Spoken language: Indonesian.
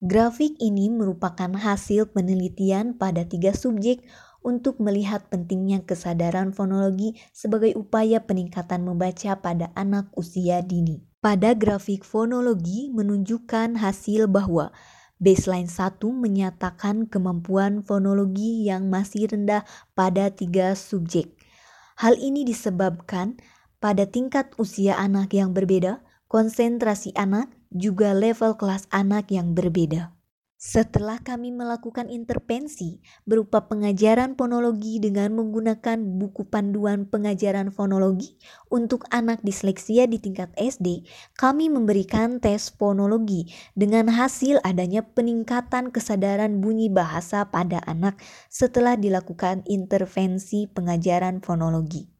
Grafik ini merupakan hasil penelitian pada tiga subjek untuk melihat pentingnya kesadaran fonologi sebagai upaya peningkatan membaca pada anak usia dini. Pada grafik fonologi menunjukkan hasil bahwa baseline 1 menyatakan kemampuan fonologi yang masih rendah pada tiga subjek. Hal ini disebabkan pada tingkat usia anak yang berbeda, konsentrasi anak, juga level kelas anak yang berbeda. Setelah kami melakukan intervensi berupa pengajaran fonologi dengan menggunakan buku panduan pengajaran fonologi untuk anak disleksia di tingkat SD, kami memberikan tes fonologi dengan hasil adanya peningkatan kesadaran bunyi bahasa pada anak setelah dilakukan intervensi pengajaran fonologi.